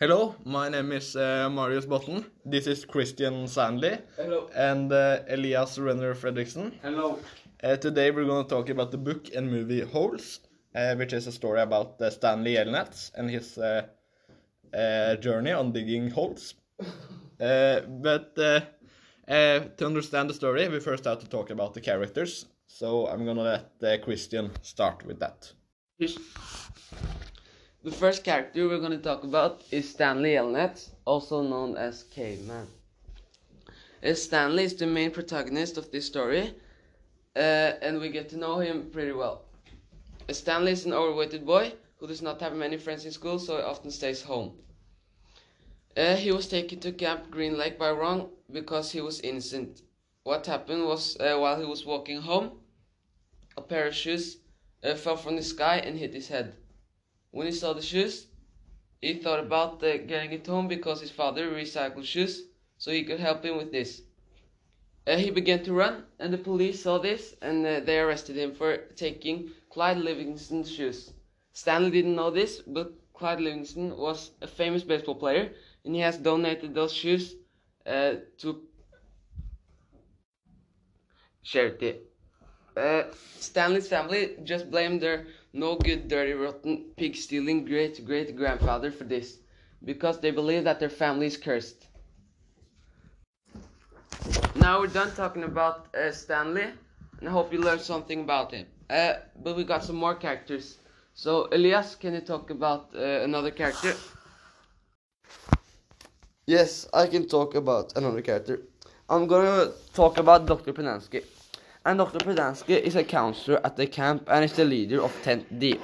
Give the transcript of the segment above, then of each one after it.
Hello, my name is uh, Marius Botten. This is Christian Sandley Hello. and uh, Elias Renner Fredrickson. Hello. Uh, today we're going to talk about the book and movie Holes, uh, which is a story about uh, Stanley Yelnats and his uh, journey on digging holes. Uh, but to understand the story, we first have to talk about the characters. So I'm gonna let uh, Christian start with that. Here's- The first character we're going to talk about is Stanley Yelnats, also known as Caveman. Uh, Stanley is the main protagonist of this story, uh, and we get to know him pretty well. Uh, Stanley is an overweighted boy who does not have many friends in school, so he often stays home. Uh, he was taken to Camp Green Lake by wrong because he was innocent. What happened was uh, while he was walking home, a pair of shoes uh, fell from the sky and hit his head. When he saw the shoes, he thought about getting it home because his father recycled shoes, so he could help him with this. Uh, he began to run, and the police saw this, and uh, they arrested him for taking Clyde Livingston's shoes. Stanley didn't know this, but Clyde Livingston was a famous baseball player, and he has donated those shoes uh, to charity. Uh, Stanley's family just blamed their no good, dirty, rotten, pig stealing great great grandfather for this because they believe that their family is cursed. Now we're done talking about uh, Stanley, and I hope you learned something about him. Uh, but we got some more characters. So, Elias, can you talk about uh, another character? Yes, I can talk about another character. I'm gonna talk about Dr. Pendanski. And Dr. Pendanski is a counselor at the camp and is the leader of Tent D.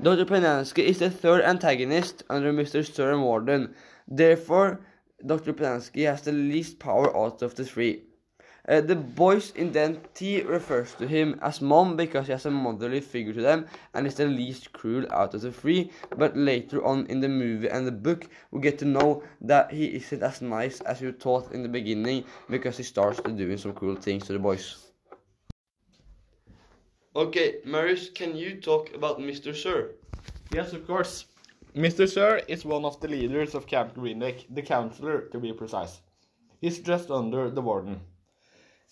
Dr. Pendanski is the third antagonist under Mr. Sir Warden. Therefore, Dr. Pendanski has the least power out of the three. Uh, the boys in Den T refers to him as mom because he has a motherly figure to them and is the least cruel out of the three. But later on in the movie and the book, we get to know that he isn't as nice as you thought in the beginning because he starts doing some cruel things to the boys. Okay, Marius, can you talk about Mr. Sir? Yes, of course. Mr. Sir is one of the leaders of Camp Green Lake, the counselor to be precise. He's just under the warden.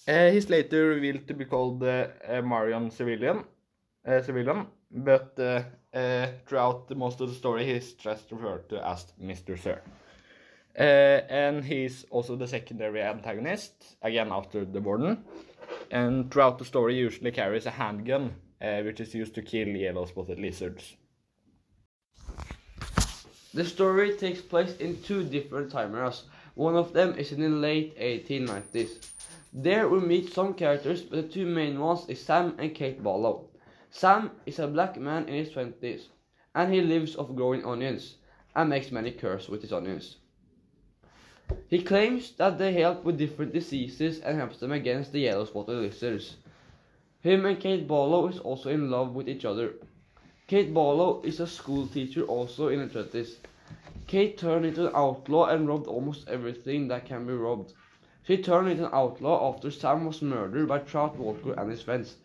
Uh, he's later revealed to be called uh, uh, Marion Civilian, uh, Civilian, but uh, uh, throughout the most of the story he's just referred to as Mr. Sir. Uh, and he's also the secondary antagonist, again after the warden. And throughout the story usually carries a handgun, uh, which is used to kill yellow spotted lizards. The story takes place in two different time eras. One of them is in the late 1890s. There we meet some characters, but the two main ones is Sam and Kate Barlow. Sam is a black man in his 20s, and he lives off growing onions, and makes many curses with his onions. He claims that they help with different diseases and helps them against the yellow spotted lizards. Him and Kate Barlow is also in love with each other. Kate Barlow is a school teacher also in her 20s. Kate turned into an outlaw and robbed almost everything that can be robbed. She turned into an outlaw after Sam was murdered by Trout Walker and his friends.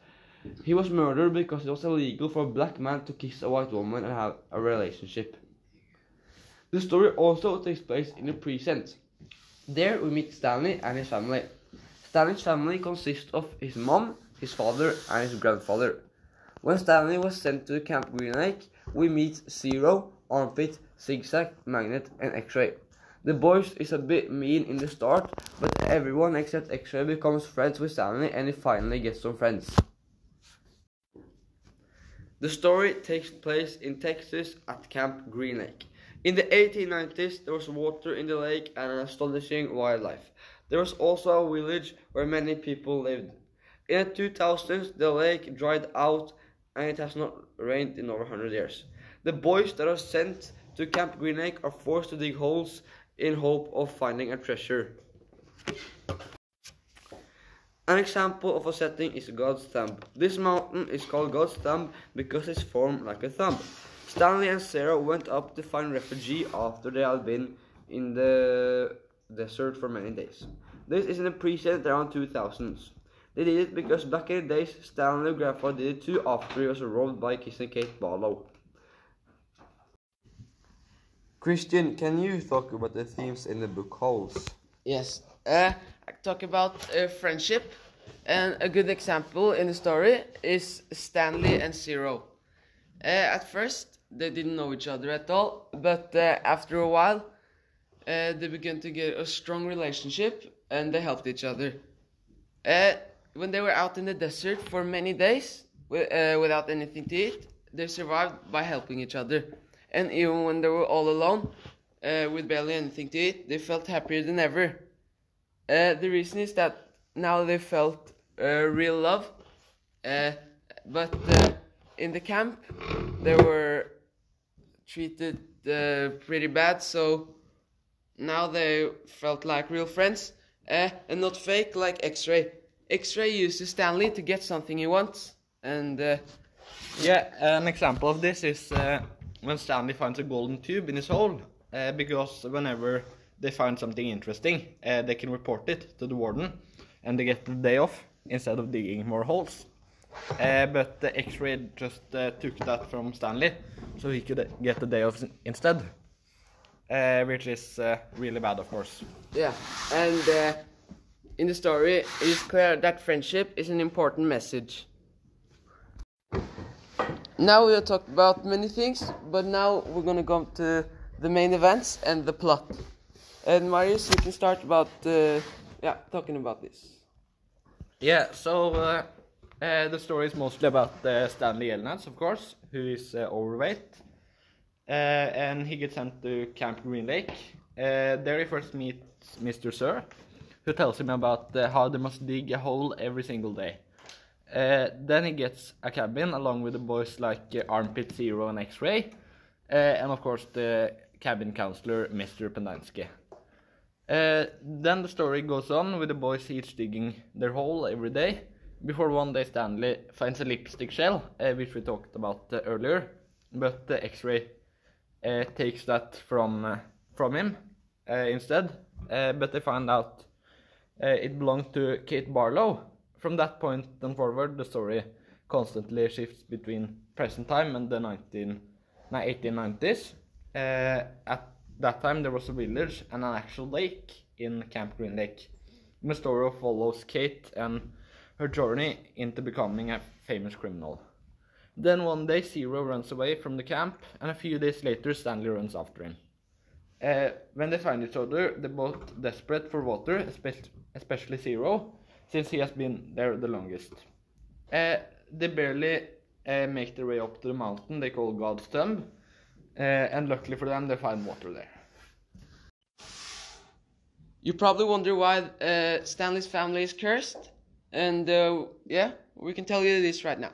He was murdered because it was illegal for a black man to kiss a white woman and have a relationship. The story also takes place in the present. There we meet Stanley and his family. Stanley's family consists of his mom, his father, and his grandfather. When Stanley was sent to Camp Green Lake, we meet Zero, Armpit, Zigzag, Magnet, and X-Ray. The boys is a bit mean in the start, but everyone except X-Ray becomes friends with Stanley and he finally gets some friends. The story takes place in Texas at Camp Green Lake. In the 1890s, there was water in the lake and an astonishing wildlife. There was also a village where many people lived. In the 2000s, the lake dried out and it has not rained in over 100 years. The boys that are sent to Camp Green Lake are forced to dig holes in hope of finding a treasure. An example of a setting is God's thumb. This mountain is called God's thumb because it's formed like a thumb. Stanley and Zero went up to find refuge after they had been in the desert for many days. This is the present around 2000s. They did it because back in the days, Stanley and Grandpa did it too after he was robbed by Kissin' Kate Barlow. Christian, can you talk about the themes in the book Holes? Yes. Uh, I talk about uh, friendship, and a good example in the story is Stanley and Zero. Uh, at first, they didn't know each other at all, but uh, after a while, uh, they began to get a strong relationship, and they helped each other. When they were out in the desert for many days without anything to eat, they survived by helping each other. And even when they were all alone, uh, with barely anything to eat, they felt happier than ever. Uh, the reason is that now they felt uh, real love, but in the camp they were treated uh, pretty bad, so now they felt like real friends uh, and not fake like X-Ray. X-Ray uses Stanley to get something he wants, and uh, Yeah, an example of this is uh, when Stanley finds a golden tube in his hole, uh, because whenever they find something interesting, uh, they can report it to the warden, and they get the day off instead of digging more holes. Uh, but the X-ray just uh, took that from Stanley, so he could get the day off instead, uh, which is uh, really bad, of course. Yeah, and uh, in the story, it is clear that friendship is an important message. Now we have talked about many things, but now we're gonna go to the main events and the plot. And Marius, you can start about uh, yeah talking about this. Yeah, so uh, uh, the story is mostly about uh, Stanley Yelnats, of course, who is uh, overweight. And he gets sent to Camp Green Lake. There he first meets Mr. Sir, who tells him about how they must dig a hole every single day. Then he gets a cabin along with the boys like Armpit Zero and X-Ray, uh, and of course the cabin counselor, Mr. Pendanski. Then the story goes on with the boys each digging their hole every day, before one day Stanley finds a lipstick shell, uh, which we talked about uh, earlier, but the X-ray uh, takes that from uh, from him uh, instead. Uh, but they find out it belonged to Kate Barlow. From that point on forward, the story constantly shifts between present time and the 19, no, 1890s. Uh, at that time, there was a village and an actual lake in Camp Green Lake. The story follows Kate and her journey into becoming a famous criminal. Then one day, Zero runs away from the camp, and a few days later, Stanley runs after him. Uh, when they find each other, they're both desperate for water, especially, Zero, since he has been there the longest. Uh, they barely uh, make their way up to the mountain they call God's uh, and luckily for them, they find water there. You probably wonder why Stanley's family is cursed, and uh, yeah, we can tell you this right now.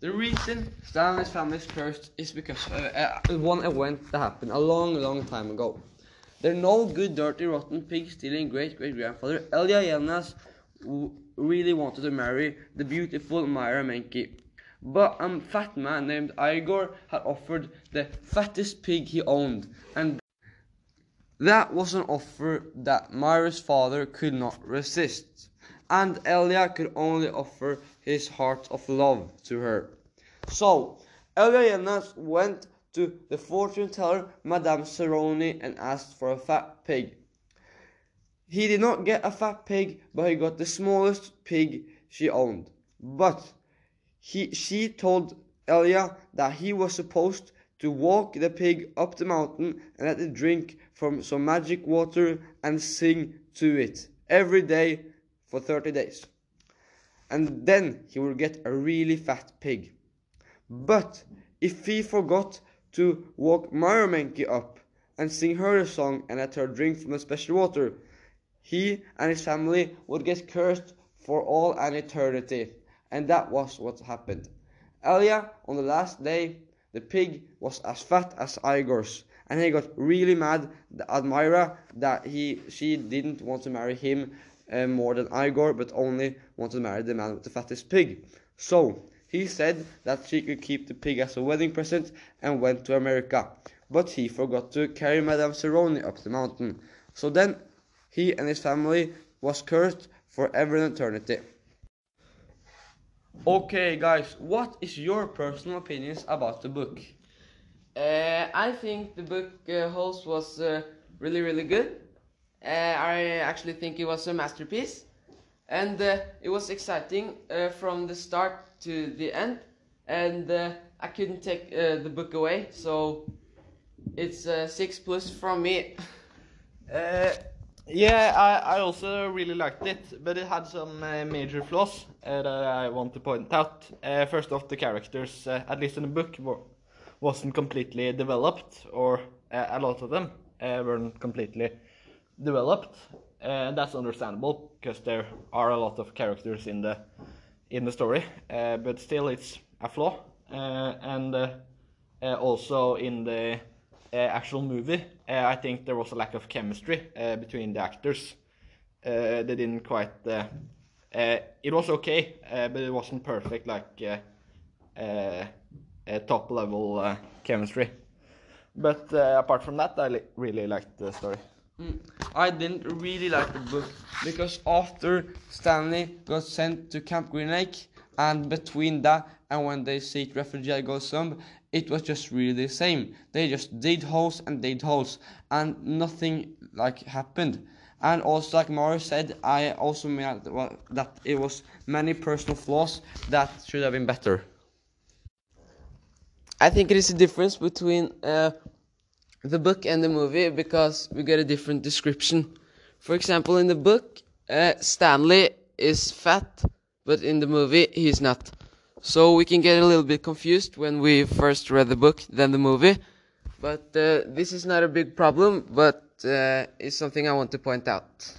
The reason Stanley's family is cursed is because uh, uh, one event that happened a long, long time ago. Their no good, dirty, rotten pig stealing great great grandfather Elya Yelnats really wanted to marry the beautiful Myra Menke. But a fat man named Igor had offered the fattest pig he owned, and that was an offer that Myra's father could not resist, and Elya could only offer his heart of love to her. So, Elya Yelnats went to the fortune teller Madame Zeroni and asked for a fat pig. He did not get a fat pig, but he got the smallest pig she owned. But he, she told Elya that he was supposed to walk the pig up the mountain and let it drink from some magic water and sing to it every day for 30 days. And then he would get a really fat pig. But if he forgot to walk Myra Menke up and sing her a song and let her drink from the special water, he and his family would get cursed for all an eternity. And that was what happened. Elya, on the last day, the pig was as fat as Igor's, and he got really mad at Myra that he she didn't want to marry him uh, more than Igor, but only wanted to marry the man with the fattest pig. So he said that she could keep the pig as a wedding present and went to America. But he forgot to carry Madame Zeroni up the mountain. So then he and his family was cursed forever and eternity. Okay, guys, what is your personal opinions about the book? Uh, I think the book uh, was uh, really, really good. Uh, I actually think it was a masterpiece, and uh, it was exciting uh, from the start to the end, and I couldn't take the book away. So it's six plus from me. Yeah, I, I also really liked it, but it had some uh, major flaws uh, that I want to point out. Uh, first off, the characters, at least in the book, wasn't completely developed, or a lot of them weren't completely developed. And that's understandable because there are a lot of characters in the in the story, uh, but still it's a flaw. Uh, and uh, uh also in the uh, actual movie, uh, I think there was a lack of chemistry between the actors. They didn't quite. It was okay, but it wasn't perfect, like top level chemistry. But apart from that, I li- really liked the story. Mm. I didn't really like the book because after Stanley got sent to Camp Green Lake and between that and when they see refugee goes home, it was just really the same. They just did holes and did holes and nothing like happened. And also, like Mario said, I also that that it was many personal flaws that should have been better. I think it is a difference between uh, the book and the movie because we get a different description. For example, in the book, uh, Stanley is fat, but in the movie, he's not. So we can get a little bit confused when we first read the book than the movie. But uh, this is not a big problem, but uh, it's something I want to point out.